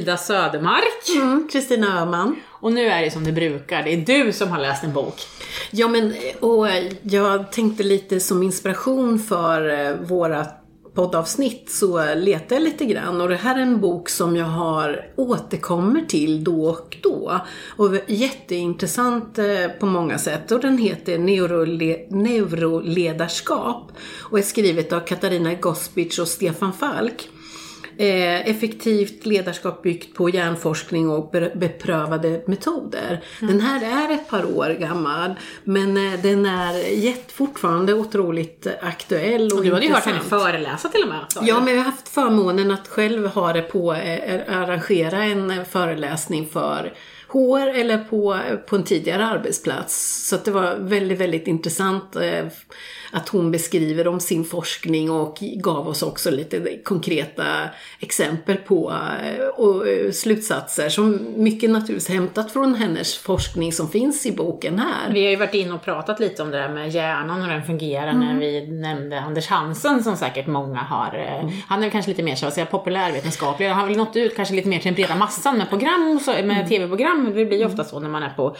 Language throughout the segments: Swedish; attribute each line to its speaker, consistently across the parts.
Speaker 1: Ida Södermark.
Speaker 2: Mm, Kristina Öhman.
Speaker 1: Och nu är det som det brukar, det är du som har läst en bok.
Speaker 2: Ja, men och jag tänkte lite som inspiration för eh, våra poddavsnitt så letade jag lite grann och det här är en bok som jag har återkommer till då och då. Och jätteintressant eh, på många sätt och den heter Neurole Neuroledarskap och är skrivet av Katarina Gospic och Stefan Falk. Eh, effektivt ledarskap byggt på hjärnforskning och beprövade metoder. Mm. Den här är ett par år gammal men eh, den är jätt, fortfarande otroligt aktuell och, och
Speaker 1: Du hade ju hört henne föreläsa till och med.
Speaker 2: Ja, men jag har haft förmånen att själv ha det på, eh, arrangera en föreläsning för HR eller på, på en tidigare arbetsplats. Så det var väldigt, väldigt intressant eh, att hon beskriver om sin forskning och gav oss också lite konkreta exempel på eh, och eh, slutsatser som mycket naturligtvis hämtat från hennes forskning som finns i boken här.
Speaker 1: Vi har ju varit inne och pratat lite om det där med hjärnan och hur den fungerar mm. när vi nämnde Anders Hansen som säkert många har. Mm. Han är kanske lite mer så att säga populärvetenskaplig. Han har väl nått ut kanske lite mer till den breda massan med program, med mm. tv-program det blir ju ofta så när man är på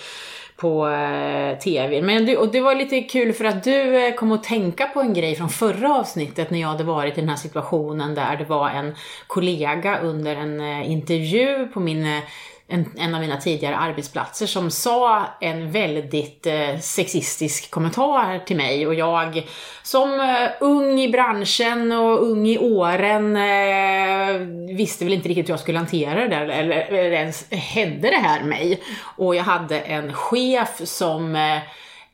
Speaker 1: på eh, TV. Men du, och det var lite kul för att du eh, kom att tänka på en grej från förra avsnittet när jag hade varit i den här situationen där det var en kollega under en eh, intervju på min eh, en, en av mina tidigare arbetsplatser som sa en väldigt eh, sexistisk kommentar till mig och jag som eh, ung i branschen och ung i åren eh, visste väl inte riktigt hur jag skulle hantera det där eller, eller ens hände det här mig. Och jag hade en chef som eh,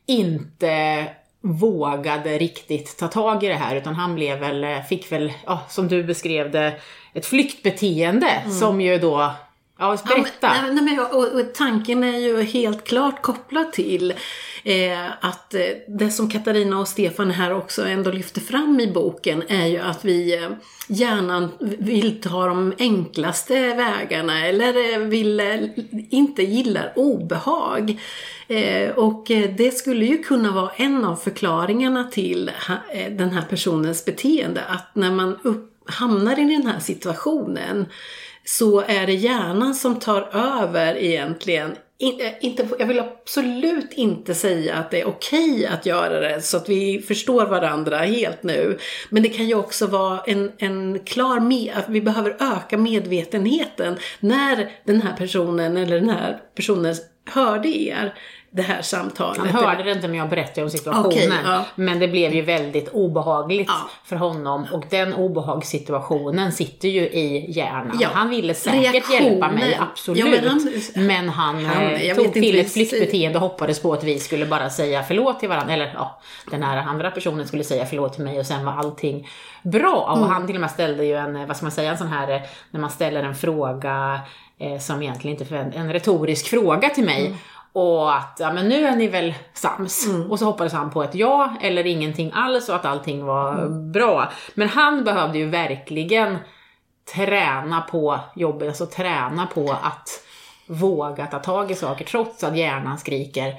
Speaker 1: inte vågade riktigt ta tag i det här utan han blev väl, eh, fick väl, ja, som du beskrev det, ett flyktbeteende mm. som ju då Ja, berätta.
Speaker 2: Ja, men, nej, men, och, och, tanken är ju helt klart kopplad till eh, att eh, det som Katarina och Stefan här också ändå lyfter fram i boken är ju att vi eh, gärna vill ta de enklaste vägarna eller eh, vill, eh, inte gillar obehag. Eh, och det skulle ju kunna vara en av förklaringarna till den här personens beteende. Att när man upp, hamnar i den här situationen så är det hjärnan som tar över egentligen. In, eh, inte, jag vill absolut inte säga att det är okej okay att göra det så att vi förstår varandra helt nu. Men det kan ju också vara en, en klar, med, att vi behöver öka medvetenheten när den här personen eller den här personen hörde er det här samtalet.
Speaker 1: Han hörde det inte men jag berättade om situationen. Okay, ja. Men det blev ju väldigt obehagligt ja. för honom och den obehagssituationen sitter ju i hjärnan. Ja. Han ville säkert Reaktionen. hjälpa mig, absolut. Men han, men han, han eh, tog till ett flyktbeteende och hoppades på att vi skulle bara säga förlåt till varandra. Eller ja, den här andra personen skulle säga förlåt till mig och sen var allting bra. Mm. Och han till och med ställde ju en, vad ska man säga, en sån här, eh, när man ställer en fråga eh, som egentligen inte är en retorisk fråga till mig. Mm. Och att, ja men nu är ni väl sams. Mm. Och så hoppades han på ett ja eller ingenting alls och att allting var mm. bra. Men han behövde ju verkligen träna på jobbet, alltså träna på att våga ta tag i saker trots att hjärnan skriker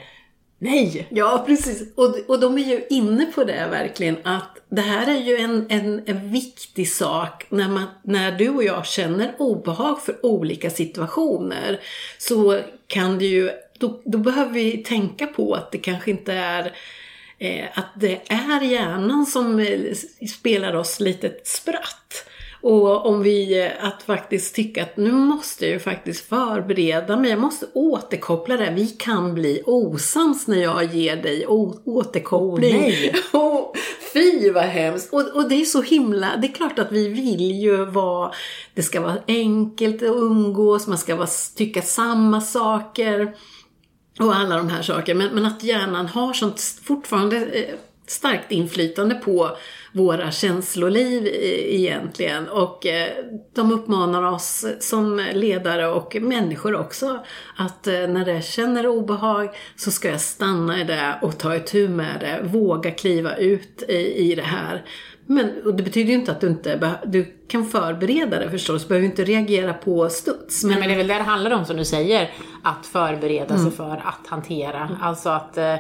Speaker 1: Nej!
Speaker 2: Ja, precis. Och, och de är ju inne på det verkligen att det här är ju en, en, en viktig sak när, man, när du och jag känner obehag för olika situationer. Så kan det ju då, då behöver vi tänka på att det kanske inte är eh, att det är hjärnan som eh, spelar oss lite spratt. Och om vi, eh, att faktiskt tycka att nu måste jag ju faktiskt förbereda mig, jag måste återkoppla det. Vi kan bli osams när jag ger dig återkoppling. Oh, nej. oh, fy vad hemskt! Och, och det är så himla, det är klart att vi vill ju vara, det ska vara enkelt att umgås, man ska vara, tycka samma saker och alla de här sakerna. Men, men att hjärnan har sånt fortfarande eh, starkt inflytande på våra känsloliv egentligen. Och eh, de uppmanar oss som ledare och människor också att eh, när det känner obehag så ska jag stanna i det och ta itu med det. Våga kliva ut i, i det här. Men och det betyder ju inte att du inte du kan förbereda det förstås, behöver inte reagera på studs.
Speaker 1: Men, men det är väl det det handlar om som du säger, att förbereda sig för att hantera. Alltså att, eh,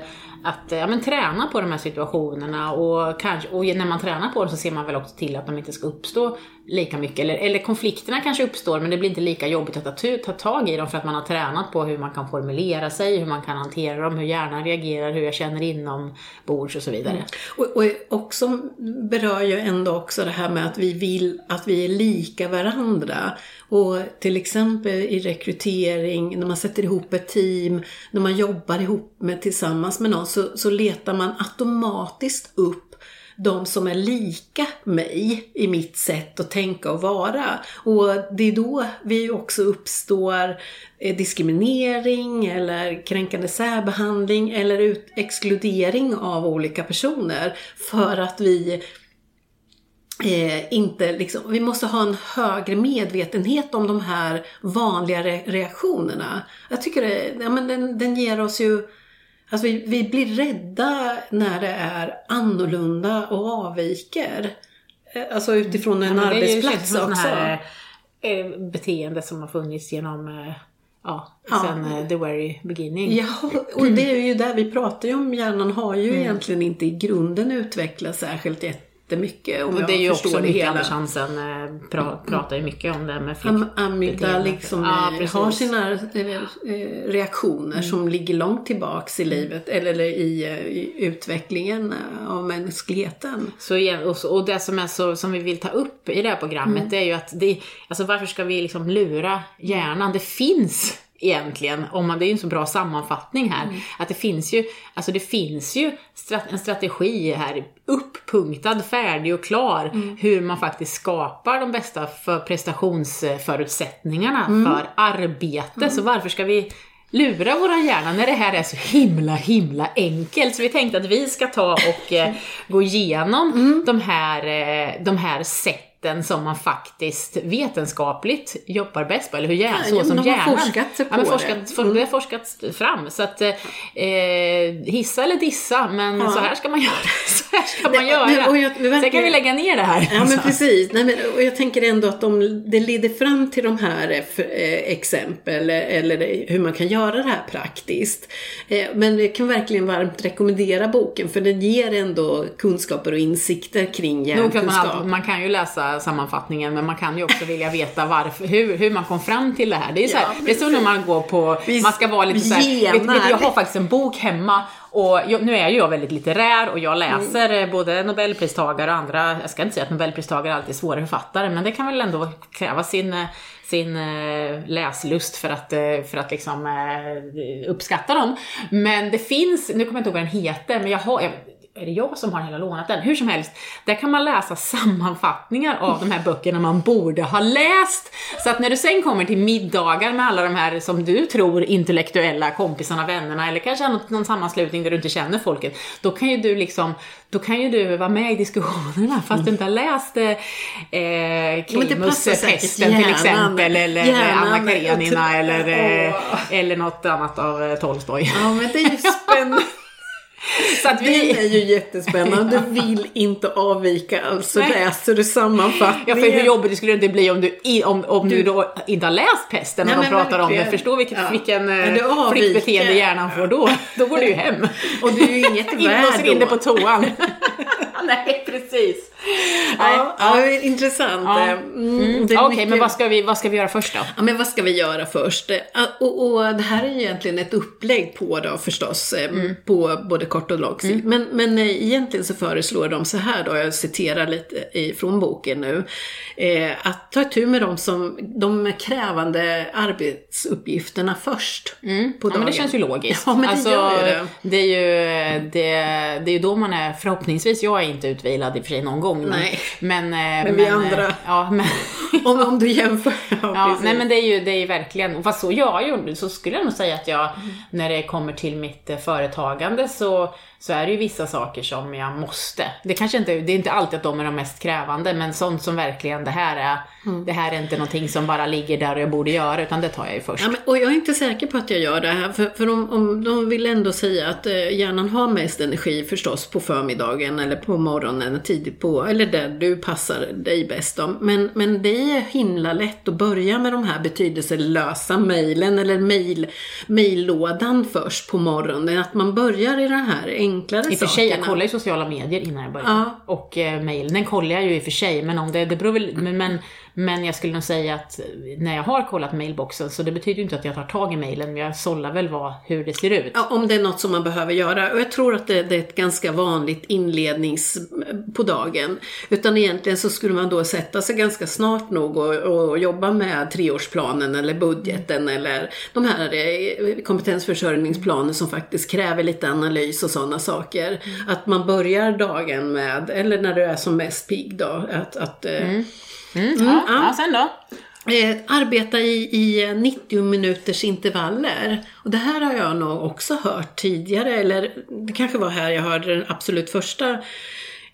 Speaker 1: att ja, men, träna på de här situationerna och, kanske, och när man tränar på dem så ser man väl också till att de inte ska uppstå lika mycket. Eller, eller konflikterna kanske uppstår men det blir inte lika jobbigt att ta, ta tag i dem för att man har tränat på hur man kan formulera sig, hur man kan hantera dem, hur hjärnan reagerar, hur jag känner inombords och så vidare.
Speaker 2: Och, och också berör ju ändå också det här med att vi vill att att vi är lika varandra. Och till exempel i rekrytering, när man sätter ihop ett team, när man jobbar ihop med tillsammans med någon så, så letar man automatiskt upp de som är lika mig i mitt sätt att tänka och vara. Och det är då vi också uppstår eh, diskriminering eller kränkande särbehandling eller ut exkludering av olika personer för att vi Eh, inte liksom, vi måste ha en högre medvetenhet om de här vanliga re reaktionerna. Jag tycker det, ja, men den, den ger oss ju Alltså vi, vi blir rädda när det är annorlunda och avviker. Eh, alltså utifrån en ja, arbetsplats
Speaker 1: det är
Speaker 2: ju också.
Speaker 1: Här, eh, beteende som har funnits genom eh, ja, sen ja. the very beginning.
Speaker 2: Ja, och det är ju där vi pratar ju om. Hjärnan har ju mm. egentligen inte i grunden utvecklats särskilt jättemycket.
Speaker 1: Och det är ju också mycket hela. Anders Hansen äh, pra, pratar ju mycket om det med
Speaker 2: Am Amygdala liksom ja, har sina äh, reaktioner mm. som ligger långt tillbaks i livet eller i, i utvecklingen av mänskligheten.
Speaker 1: Så igen, och, och det som, är så, som vi vill ta upp i det här programmet mm. det är ju att det, alltså varför ska vi liksom lura hjärnan? Det finns egentligen, om man, det är ju en så bra sammanfattning här, mm. att det finns ju, alltså det finns ju en strategi här, uppunktad, färdig och klar, mm. hur man faktiskt skapar de bästa för prestationsförutsättningarna mm. för arbete. Mm. Så varför ska vi lura våra hjärna när det här är så himla, himla enkelt. Så vi tänkte att vi ska ta och eh, gå igenom mm. de, här, eh, de här sätten sätten som man faktiskt vetenskapligt jobbar bäst på, eller hur hjärnan, ja, så som
Speaker 2: hjärnan. forskat på
Speaker 1: ja, men forskat, det. Mm. det har forskats fram. Så att, eh, hissa eller dissa, men ja. så här ska man göra. Så här ska man göra. Och jag, verkar... Sen kan vi lägga ner det här.
Speaker 2: Ja, men precis. Nej, men, och jag tänker ändå att de, det leder fram till de här eh, exempel, eller hur man kan göra det här praktiskt. Eh, men jag kan verkligen varmt rekommendera boken, för den ger ändå kunskaper och insikter kring hjärnkunskap.
Speaker 1: Man, man kan ju läsa sammanfattningen, men man kan ju också vilja veta varför, hur, hur man kom fram till det här. Det är, så här, ja, det är så när man går på, man ska vara lite såhär, vet, vet, jag har faktiskt en bok hemma och jag, nu är ju jag väldigt litterär och jag läser mm. både nobelpristagare och andra, jag ska inte säga att nobelpristagare alltid är svåra författare, men det kan väl ändå kräva sin, sin eh, läslust för att, eh, för att liksom eh, uppskatta dem. Men det finns, nu kommer jag inte ihåg vad den heter, men jag har, jag, är det jag som har hela lånat den? Hur som helst, där kan man läsa sammanfattningar av de här böckerna man borde ha läst. Så att när du sen kommer till middagar med alla de här som du tror intellektuella kompisarna, vännerna eller kanske någon, någon sammanslutning där du inte känner folket, då kan ju du liksom då kan ju du vara med i diskussionerna fast du inte har läst eh, Klimus-pesten till exempel eller Hjärnan. Anna Karenina eller, eh, eller något annat av eh, Tolstoj.
Speaker 2: Ja men det är ju spännande. Så att vi... Den är ju jättespännande. Du vill inte avvika, alltså Nej. läser du sammanfattningen.
Speaker 1: Ja, för hur jobbigt det skulle det inte bli om du, om, om du, du då inte har läst pesten när de pratar om det. Förstå vilket, ja. vilken eh, flyktbeteende hjärnan får då. Då går du ju hem.
Speaker 2: Och du är ju inget värd
Speaker 1: då. In inne på toan. Nej, precis.
Speaker 2: Ja, ja, intressant. Ja.
Speaker 1: Mm, mm. Okej, mycket... men vad ska, vi, vad ska vi göra först då?
Speaker 2: Ja, men vad ska vi göra först? Och, och det här är ju egentligen ett upplägg på då förstås, eh, mm. på både kort och lång sikt. Mm. Men, men eh, egentligen så föreslår de så här då, jag citerar lite ifrån boken nu, eh, att ta tur med de, som, de krävande arbetsuppgifterna först
Speaker 1: mm. på dagen. Ja, men det känns ju logiskt.
Speaker 2: Ja, men det alltså, gör det.
Speaker 1: Det är ju det, det är ju då man är, förhoppningsvis, jag är inte utvilad i och för sig någon gång.
Speaker 2: Nej.
Speaker 1: Men,
Speaker 2: men, men vi andra.
Speaker 1: Ja, men,
Speaker 2: om, om du jämför. Ja,
Speaker 1: Ja, nej men det är ju, det är verkligen, fast så jag gjorde, så skulle jag nog säga att jag,
Speaker 2: Mm.
Speaker 1: när det kommer till mitt eh, företagande så, så är det ju vissa saker som jag måste. Det kanske inte, det är inte alltid att de är de mest krävande, men sånt som verkligen, det här är,
Speaker 2: Mm.
Speaker 1: det här är inte någonting som bara ligger där och jag borde göra, utan det tar jag ju först.
Speaker 2: Ja, men, och jag är inte säker på att jag gör det här, för, för om, om de vill ändå säga att eh, hjärnan har mest energi förstås på förmiddagen eller på morgonen, tidigt på, eller där du passar dig bäst då. Men, men det är himla lätt att börja med de här betydelselösa mejlen eller mejl, mejllådan först på morgonen. Att man börjar i de här enklare
Speaker 1: I och för sig, jag
Speaker 2: sakerna.
Speaker 1: kollar ju sociala medier innan jag börjar.
Speaker 2: Ja.
Speaker 1: Och eh, mejl, den kollar jag ju i och för sig, men om det, det beror väl, men, men, men jag skulle nog säga att när jag har kollat mailboxen, så det betyder ju inte att jag tar tag i mejlen, men jag sållar väl vad, hur det ser ut.
Speaker 2: Ja, om det är något som man behöver göra. Och jag tror att det, det är ett ganska vanligt inlednings på dagen. Utan egentligen så skulle man då sätta sig ganska snart nog och, och jobba med treårsplanen eller budgeten eller de här eh, kompetensförsörjningsplaner som faktiskt kräver lite analys och sådana saker. Att man börjar dagen med, eller när du är som mest pigg då, att, att eh,
Speaker 1: Mm, ja,
Speaker 2: ja.
Speaker 1: ja, sen då?
Speaker 2: Eh, arbeta i, i 90 minuters intervaller. Och det här har jag nog också hört tidigare, eller det kanske var här jag hörde den absolut första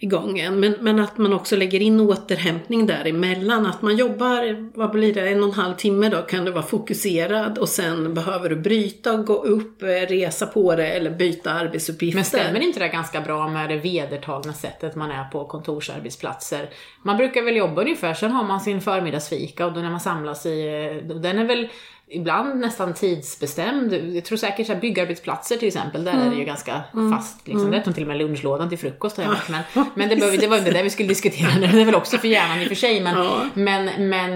Speaker 2: gången. Men, men att man också lägger in återhämtning däremellan. Att man jobbar, vad blir det, en och en halv timme då kan du vara fokuserad och sen behöver du bryta och gå upp, eh, resa på det eller byta arbetsuppgifter.
Speaker 1: Men stämmer inte det ganska bra med det vedertagna sättet man är på kontorsarbetsplatser? Man brukar väl jobba ungefär, sen har man sin förmiddagsfika och då när man samlas i, eh, den är väl ibland nästan tidsbestämd. Jag tror säkert så byggarbetsplatser till exempel, där är det ju ganska fast. Liksom. Det är till och med lunchlådan till frukost har jag hört. Men, men det, behöver, det var inte det vi skulle diskutera nu. Det är väl också för hjärnan i och för sig, men,
Speaker 2: Ja.
Speaker 1: men, men,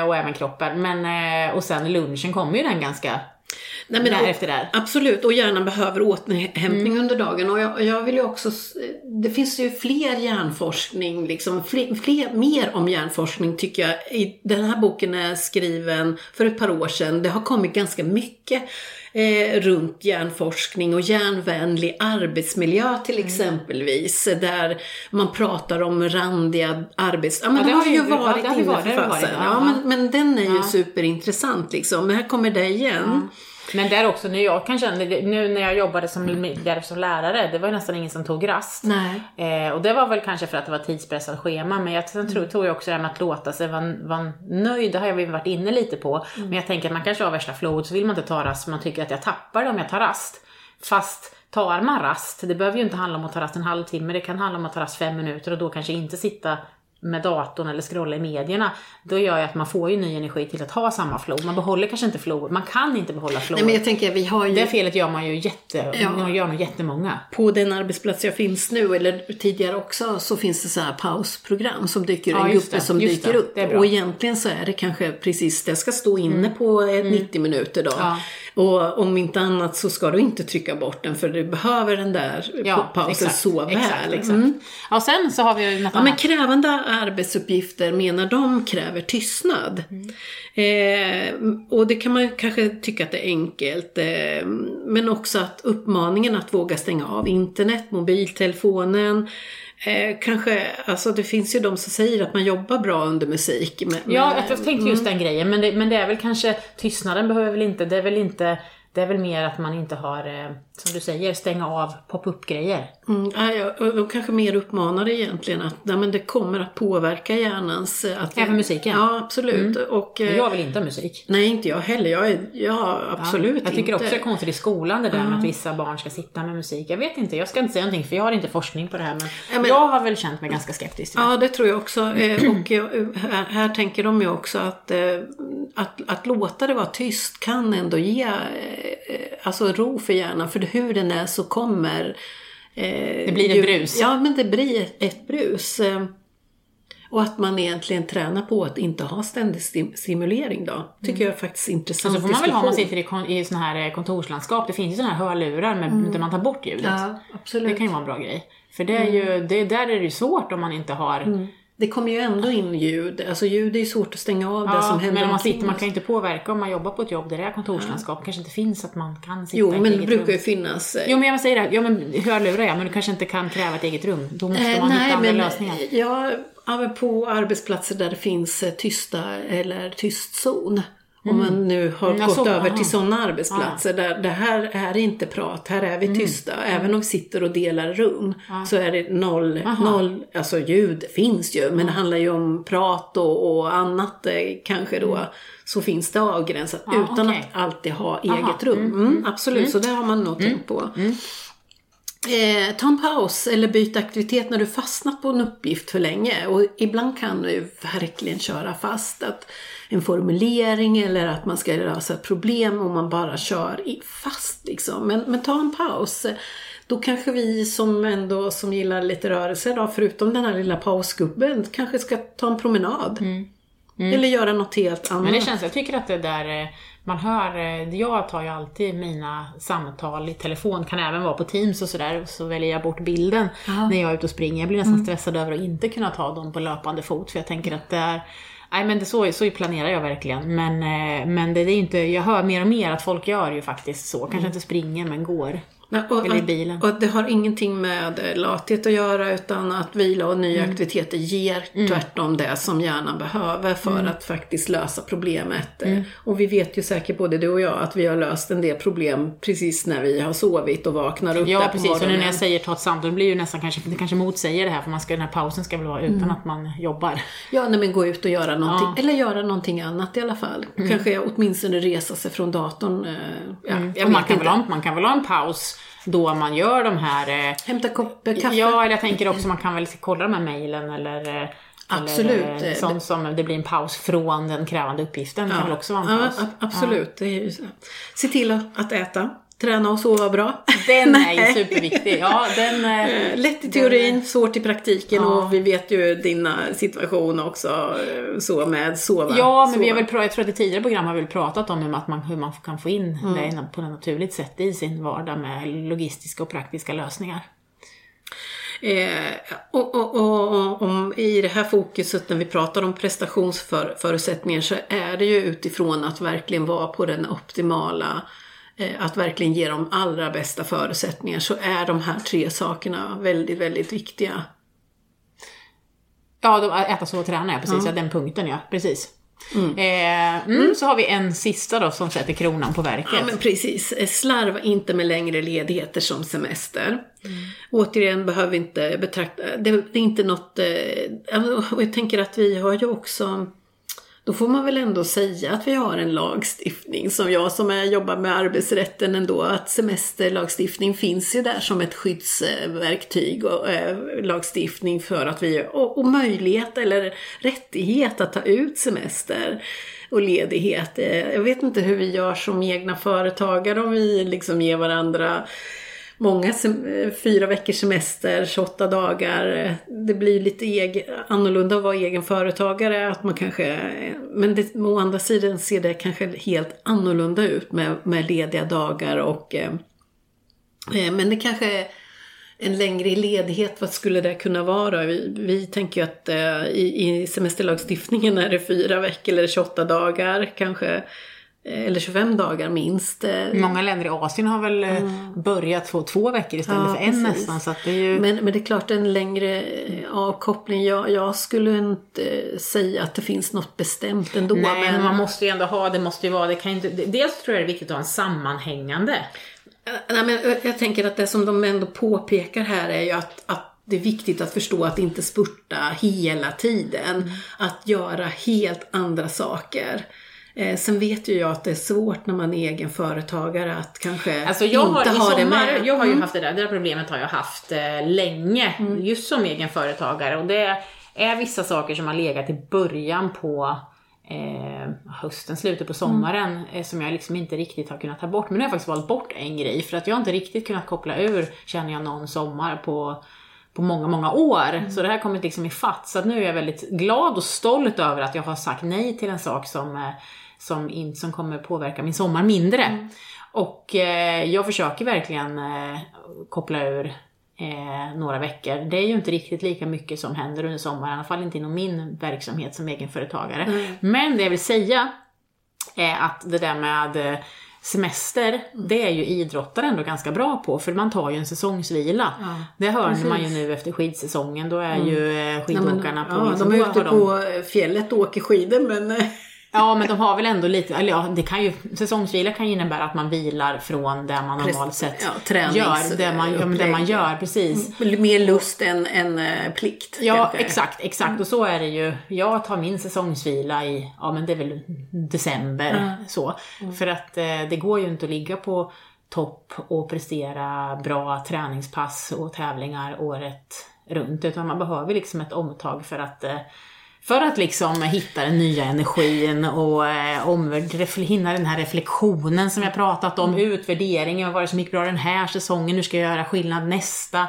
Speaker 1: eh, och även kroppen. Men, eh, och sen lunchen kommer ju den ganska
Speaker 2: Nej, men,
Speaker 1: där
Speaker 2: och-
Speaker 1: efter där.
Speaker 2: Absolut, och hjärnan behöver återhämtning under dagen. Och jag, jag vill ju också, det finns ju fler hjärnforskning, liksom, fler, fler, mer om hjärnforskning tycker jag. I, den här boken är skriven för ett par år sedan. Det har kommit ganska mycket eh, runt hjärnforskning och hjärnvänlig arbetsmiljö till exempelvis. Där man pratar om randiga arbets... Ja, men
Speaker 1: Ja,
Speaker 2: det har ju
Speaker 1: ja,
Speaker 2: varit inne för fasen. Ja, men, men den är ju superintressant liksom. Men här kommer det igen.
Speaker 1: Men där också, när jag kan känna, nu när jag jobbade som, där som lärare, det var ju nästan ingen som tog rast. Eh, och det var väl kanske för att det var tidspressat schema, men jag sen tror, tror jag också det här med att låta sig vara, vara nöjd, det har jag varit inne lite på. Men jag tänker att man kanske har värsta flowet så vill man inte ta rast, för man tycker att jag tappar det om jag tar rast. Fast tar man rast, det behöver ju inte handla om att ta rast en halvtimme, det kan handla om att ta rast fem minuter och då kanske inte sitta med datorn eller scrolla i medierna, då gör ju att man får ju ny energi till att ha samma flow. Man behåller kanske inte flow, man kan inte behålla flow.
Speaker 2: Nej men jag tänker, vi har ju...
Speaker 1: Det felet gör man ju jätte,
Speaker 2: Ja.
Speaker 1: gör nog jättemånga.
Speaker 2: på den arbetsplats jag finns nu, eller tidigare också, så finns det så här pausprogram som dyker,
Speaker 1: Ja,
Speaker 2: en
Speaker 1: just
Speaker 2: grupp
Speaker 1: det,
Speaker 2: som
Speaker 1: just
Speaker 2: dyker
Speaker 1: det.
Speaker 2: upp.
Speaker 1: Det. Mm.
Speaker 2: Och egentligen så är det kanske precis, det ska stå inne på eh, 90 minuter då.
Speaker 1: Ja.
Speaker 2: Och om inte annat så ska du inte trycka bort den för du behöver den där
Speaker 1: Ja,
Speaker 2: pausen
Speaker 1: exakt,
Speaker 2: så väl.
Speaker 1: Exakt, exakt.
Speaker 2: Mm.
Speaker 1: Ja, sen så har vi ju något
Speaker 2: Ja, men
Speaker 1: annat.
Speaker 2: krävande arbetsuppgifter menar de kräver tystnad. Eh, och det kan man kanske tycka att det är enkelt. Eh, men också att uppmaningen att våga stänga av internet, mobiltelefonen. Eh, kanske, alltså det finns ju de som säger att man jobbar bra under musik. Men,
Speaker 1: Ja, jag tänkte just den grejen, men det, men det är väl kanske, tystnaden behöver väl inte, det är väl inte, det är väl mer att man inte har, eh, som du säger, stänga av pop-up-grejer.
Speaker 2: Mm, ja, ja, och, och kanske mer uppmanar egentligen att nej, men det kommer att påverka hjärnans... eh, Att,
Speaker 1: Även musiken?
Speaker 2: Ja, absolut. Och, eh,
Speaker 1: Jag vill inte ha musik.
Speaker 2: Nej, inte jag heller. Jag är, ja, absolut
Speaker 1: Jag tycker
Speaker 2: inte.
Speaker 1: också det är konstigt i skolan det där med att vissa barn ska sitta med musik. Jag vet inte, jag ska inte säga någonting för jag har inte forskning på det här men,
Speaker 2: men-
Speaker 1: jag har väl känt mig ganska skeptisk.
Speaker 2: Ja, det tror jag också. Eh, Och här, här tänker de ju också att, att att låta det vara tyst kan ändå ge alltså ro för hjärnan. För hur den är så kommer... eh,
Speaker 1: Det blir ett
Speaker 2: ju-
Speaker 1: brus.
Speaker 2: Ja, men det blir ett, brus. Eh, Och att man egentligen tränar på att inte ha ständig stim- stimulering då. Tycker jag är faktiskt intressant
Speaker 1: Så får man väl ha om man sitter i, kon- i såna här eh, kontorslandskap. Det finns ju såna här hörlurar med, där man tar bort ljudet.
Speaker 2: Ja, absolut.
Speaker 1: Det kan ju vara en bra grej. För det är ju, det, där är det ju svårt om man inte har
Speaker 2: det kommer ju ändå in ljud. Alltså ljud är ju svårt att stänga av det som händer
Speaker 1: men man, sitter, man kan ju inte påverka om man jobbar på ett jobb där det är kontorslandskap. Det kanske inte finns att man kan sitta
Speaker 2: Jo, men det brukar
Speaker 1: rum.
Speaker 2: ju finnas. eh,
Speaker 1: Jo men jag säger det, ja, men hörlurar ja, men du kanske inte kan kräva ett eget rum. Då måste
Speaker 2: Eh,
Speaker 1: man hitta
Speaker 2: nej,
Speaker 1: andra
Speaker 2: men
Speaker 1: lösningar.
Speaker 2: ja, ja, på arbetsplatser där det finns eh, tysta eller tystzon. Om man nu har
Speaker 1: Mm,
Speaker 2: gått
Speaker 1: så,
Speaker 2: över
Speaker 1: aha.
Speaker 2: till sådana arbetsplatser där det här är inte prat, här är vi
Speaker 1: Mm.
Speaker 2: tysta. Även om vi sitter och delar rum så är det noll,
Speaker 1: Aha.
Speaker 2: noll, alltså ljud finns ju men det handlar ju om prat och, och annat eh, kanske då. Så finns det avgränsat
Speaker 1: Mm.
Speaker 2: Utan
Speaker 1: okej.
Speaker 2: att alltid ha
Speaker 1: Aha.
Speaker 2: eget rum. Mm, absolut, så det har man nog tänkt på. Eh, ta en paus eller byt aktivitet när du fastnat på en uppgift för länge. Och ibland kan du verkligen köra fast att en formulering eller att man ska lösa ett problem och man bara kör fast liksom. Men, men ta en paus. Då kanske vi som ändå som gillar lite rörelse då, förutom den här lilla pausgubben, kanske ska ta en promenad. Eller göra något helt annat.
Speaker 1: Men det känns, jag tycker att det där, eh, man hör, eh, jag tar ju alltid mina samtal i telefon, kan även vara på Teams och sådär, så väljer jag bort bilden när jag är ute och springer. Jag blir nästan
Speaker 2: Mm.
Speaker 1: stressad över att inte kunna ta dem på löpande fot, för jag tänker att det är Nej men det, så, så planerar jag verkligen. Men, eh, men det, är inte, jag hör mer och mer att folk gör ju faktiskt så. Kanske inte springer men går.
Speaker 2: Och,
Speaker 1: Eller i bilen.
Speaker 2: Och det har ingenting med eh, lathet att göra utan att vila och nya
Speaker 1: Mm.
Speaker 2: aktiviteter ger tvärtom det som hjärnan behöver för
Speaker 1: Mm.
Speaker 2: att faktiskt lösa problemet. Eh, Och vi vet ju säkert både du och jag att vi har löst en del problem precis när vi har sovit och vaknar upp där
Speaker 1: Ja
Speaker 2: på
Speaker 1: precis, och nu när jag säger ta ett samtal, det blir ju nästan kanske, det kanske motsäger det här för man ska, den här pausen ska väl vara
Speaker 2: Mm.
Speaker 1: utan att man jobbar.
Speaker 2: Ja, nej, men gå ut och göra någonting. Eller göra någonting annat i alla fall. Kanske åtminstone resa sig från datorn. eh, Ja, jag
Speaker 1: Mm. man, kan
Speaker 2: inte.
Speaker 1: väl ha, man kan väl ha en paus då man gör de här eh,
Speaker 2: Hämta kopp eh, kaffe.
Speaker 1: Ja, eller jag tänker också man kan väl kolla de här mejlen eller eh,
Speaker 2: Absolut.
Speaker 1: Eller, eh, sånt som det blir en paus från den krävande uppgiften. kan väl också vara en
Speaker 2: Ja,
Speaker 1: paus.
Speaker 2: a- absolut. Så. Se till att äta. Träna och sova bra.
Speaker 1: Den är ju superviktig. Ja, den... eh,
Speaker 2: Eh, Lätt i teorin, svårt i praktiken
Speaker 1: Ja.
Speaker 2: och vi vet ju dina situation också eh, så med sova.
Speaker 1: Ja, men vi har
Speaker 2: sova.
Speaker 1: väl, jag tror att i tidigare program har vi pratat om att man, hur man kan få in
Speaker 2: Mm.
Speaker 1: det på ett naturligt sätt i sin vardag med logistiska och praktiska lösningar.
Speaker 2: Eh, och, och, och, och om, I det här fokuset när vi pratar om prestationsförutsättningar så är det ju utifrån att verkligen vara på den optimala att verkligen ge de allra bästa förutsättningar så är de här tre sakerna väldigt, väldigt viktiga.
Speaker 1: Ja, de, äta, sova, träna, ja precis. Ja. den punkten ja, precis. Eh, mm, Så har vi en sista då som sätter kronan på verket.
Speaker 2: Ja, men precis. Eh, Slarva inte med längre ledigheter som semester. Återigen behöver inte betrakta, det, det är inte något, eh, och jag tänker att vi har ju också då får man väl ändå säga att vi har en lagstiftning som jag som är, jobbar med arbetsrätten ändå, att semesterlagstiftning finns ju där som ett skyddsverktyg och eh, lagstiftning för att vi, och, och möjlighet eller rättighet att ta ut semester och ledighet. Eh, Jag vet inte hur vi gör som egna företagare om vi liksom ger varandra många sem- eh, fyra veckors semester, 28 dagar. Det blir lite eg- annorlunda att vara egen företagare. Att man kanske, men det, å andra sidan ser det kanske helt annorlunda ut med, med lediga dagar och eh, eh, men det kanske en längre ledighet, vad skulle det kunna vara? Vi, vi tänker ju att eh, i, i semesterlagstiftningen är det fyra veckor eller 28 dagar kanske eh, Eller 25 dagar minst. eh,
Speaker 1: Många länder i Asien har väl eh, börjat få två veckor istället
Speaker 2: Ja,
Speaker 1: för en
Speaker 2: precis.
Speaker 1: nästan. Så att det är ju...
Speaker 2: Men, men det är klart en längre avkoppling. Jag, jag skulle inte säga att det finns något bestämt ändå.
Speaker 1: Nej, men man måste ju ändå ha, det måste ju vara, det kan inte, dels tror jag det är viktigt att ha en sammanhängande.
Speaker 2: Nej, men jag- jag tänker att det som de ändå påpekar här är ju att, att det är viktigt att förstå att inte spurta hela tiden.
Speaker 1: Mm.
Speaker 2: Att göra helt andra saker. Eh, sen vet ju jag att det är svårt när man är egen företagare att kanske
Speaker 1: Alltså jag har,
Speaker 2: inte
Speaker 1: i
Speaker 2: ha det
Speaker 1: sommar,
Speaker 2: med.
Speaker 1: jag har ju
Speaker 2: Mm.
Speaker 1: haft det där, det där problemet har jag haft eh, länge, just som egen företagare. Och det är vissa saker som har legat i början på eh, hösten, slutet på sommaren, eh, som jag liksom inte riktigt har kunnat ta bort. Men nu har jag faktiskt valt bort en grej, för att jag har inte riktigt kunnat koppla ur, känner jag, någon sommar på på många, många år. Så det här kommer liksom i fatt. Så nu är jag väldigt glad och stolt över att jag har sagt nej till en sak som, eh, som, in, som kommer påverka min sommar mindre. Och eh, jag försöker verkligen eh, koppla ur eh, några veckor. Det är ju inte riktigt lika mycket som händer under sommaren, i alla fall inte inom min verksamhet som egenföretagare.
Speaker 2: Mm.
Speaker 1: Men det jag vill säga är att det där med eh, semester, det är ju idrottare ändå ganska bra på för man tar ju en säsongsvila.
Speaker 2: Ja,
Speaker 1: det hör
Speaker 2: precis.
Speaker 1: man ju nu efter skidsäsongen, då är ju eh,
Speaker 2: Nej, men,
Speaker 1: skidåkarna på...
Speaker 2: ja,
Speaker 1: liksom,
Speaker 2: de är
Speaker 1: då
Speaker 2: ute på fjället och åker skidor men eh,
Speaker 1: Ja, men de har väl ändå lite, eller ja, det kan ju, säsongsvila kan ju innebära att man vilar från det man normalt sett
Speaker 2: ja, tränings-
Speaker 1: gör, det man, ja, det man gör, precis.
Speaker 2: mer lust än, än eh, plikt.
Speaker 1: Ja,
Speaker 2: kanske.
Speaker 1: exakt, exakt. Och så är det ju. Jag tar min säsongsvila i, ja men det är väl december, så. För att eh, det går ju inte att ligga på topp och prestera bra träningspass och tävlingar året runt, utan man behöver liksom ett omtag för att eh, för att liksom hitta den nya energin och eh, om, hinna den här reflektionen som jag pratat om, utvärderingen, vad var det som gick bra den här säsongen, nu ska jag göra skillnad nästa.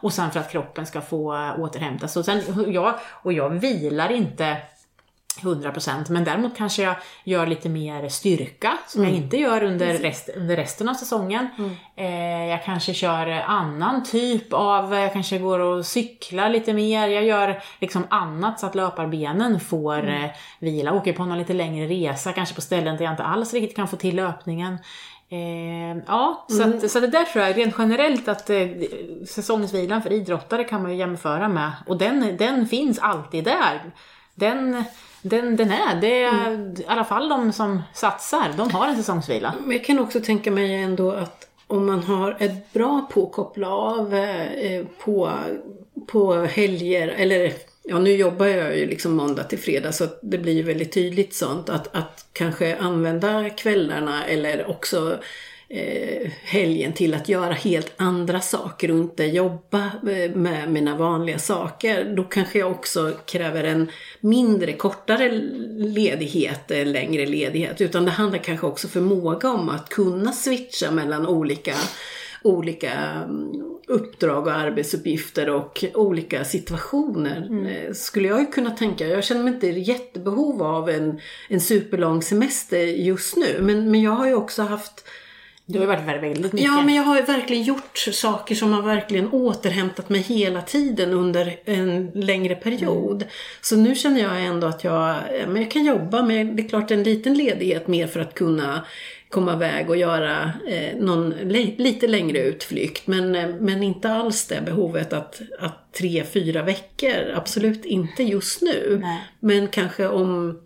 Speaker 1: Och sen för att kroppen ska få eh, återhämta sig. Och, sen, jag, och jag vilar inte 100% men däremot kanske jag gör lite mer styrka som jag inte gör under, rest, under resten av säsongen. Eh, jag kanske kör annan typ av, jag kanske går och cyklar lite mer. Jag gör liksom annat så att löparbenen får eh, vila. Åker på någon lite längre resa, kanske på ställen där jag inte alls riktigt kan få till löpningen. Eh, ja, så, att, så det där tror jag rent generellt att eh, säsongsvilan för idrottare kan man ju jämföra med. Och den, den finns alltid där. Den, den, den är, det är i alla fall de som satsar, de har en säsongsvila.
Speaker 2: Men jag kan också tänka mig ändå att om man har ett bra på att koppla av eh, på, på helger, eller ja nu jobbar jag ju liksom måndag till fredag så det blir ju väldigt tydligt sånt att, att kanske använda kvällarna eller också eh, helgen till att göra helt andra saker och inte jobba eh, med mina vanliga saker. Då kanske jag också kräver en mindre, kortare ledighet, eh, längre ledighet. Utan det handlar kanske också förmåga om att kunna switcha mellan olika olika mm, uppdrag och arbetsuppgifter och olika situationer. Eh, Skulle jag ju kunna tänka, jag känner mig inte jättebehov av en, en superlång semester just nu. Men, men jag har ju också haft
Speaker 1: Du har ju varit väldigt mycket.
Speaker 2: Ja, men jag har verkligen gjort saker som har verkligen återhämtat mig hela tiden under en längre period. Så nu känner jag ändå att jag, ja, men jag kan jobba med, det är klart en liten ledighet mer för att kunna komma iväg och göra eh, någon lite längre utflykt. Men, eh, men inte alls det behovet att, att tre, fyra veckor, absolut inte just nu.
Speaker 1: Nej.
Speaker 2: Men kanske om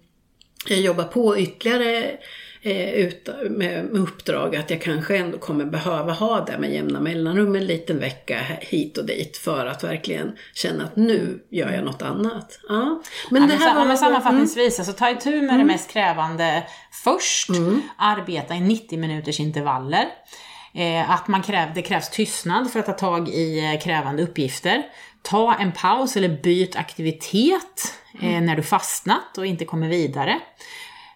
Speaker 2: jag jobbar på ytterligare eh, ut, med, med uppdrag att jag kanske ändå kommer behöva ha det med jämna mellanrum en liten vecka hit och dit för att verkligen känna att nu gör jag något annat. Ja. Men
Speaker 1: Ja,
Speaker 2: det
Speaker 1: men,
Speaker 2: här
Speaker 1: sa-
Speaker 2: var...
Speaker 1: men sammanfattningsvis, alltså, ta itu med det mest krävande först.
Speaker 2: Mm.
Speaker 1: Arbeta i 90 minuters intervaller. Eh, att man kräv, det krävs tystnad för att ta tag i eh, krävande uppgifter. Ta en paus eller byt aktivitet
Speaker 2: Mm.
Speaker 1: eh, när du fastnat och inte kommer vidare.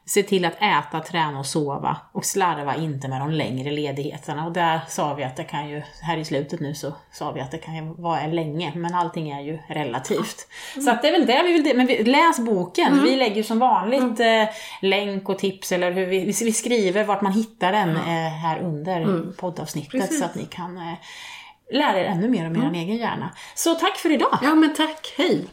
Speaker 1: Se till att äta, träna och sova och slarva inte med de längre ledigheterna. Och där sa vi att det kan ju, här i slutet nu så sa vi att det kan ju vara länge, men allting är ju relativt. Så att det är väl det vi vill, men vi, läs boken. Vi lägger som vanligt eh, länk och tips eller hur vi, vi skriver vart man hittar den eh, här under poddavsnittet
Speaker 2: Precis.
Speaker 1: så att ni kan eh, lära er ännu mer om er egen hjärna. Så tack för idag!
Speaker 2: Ja men tack, hej!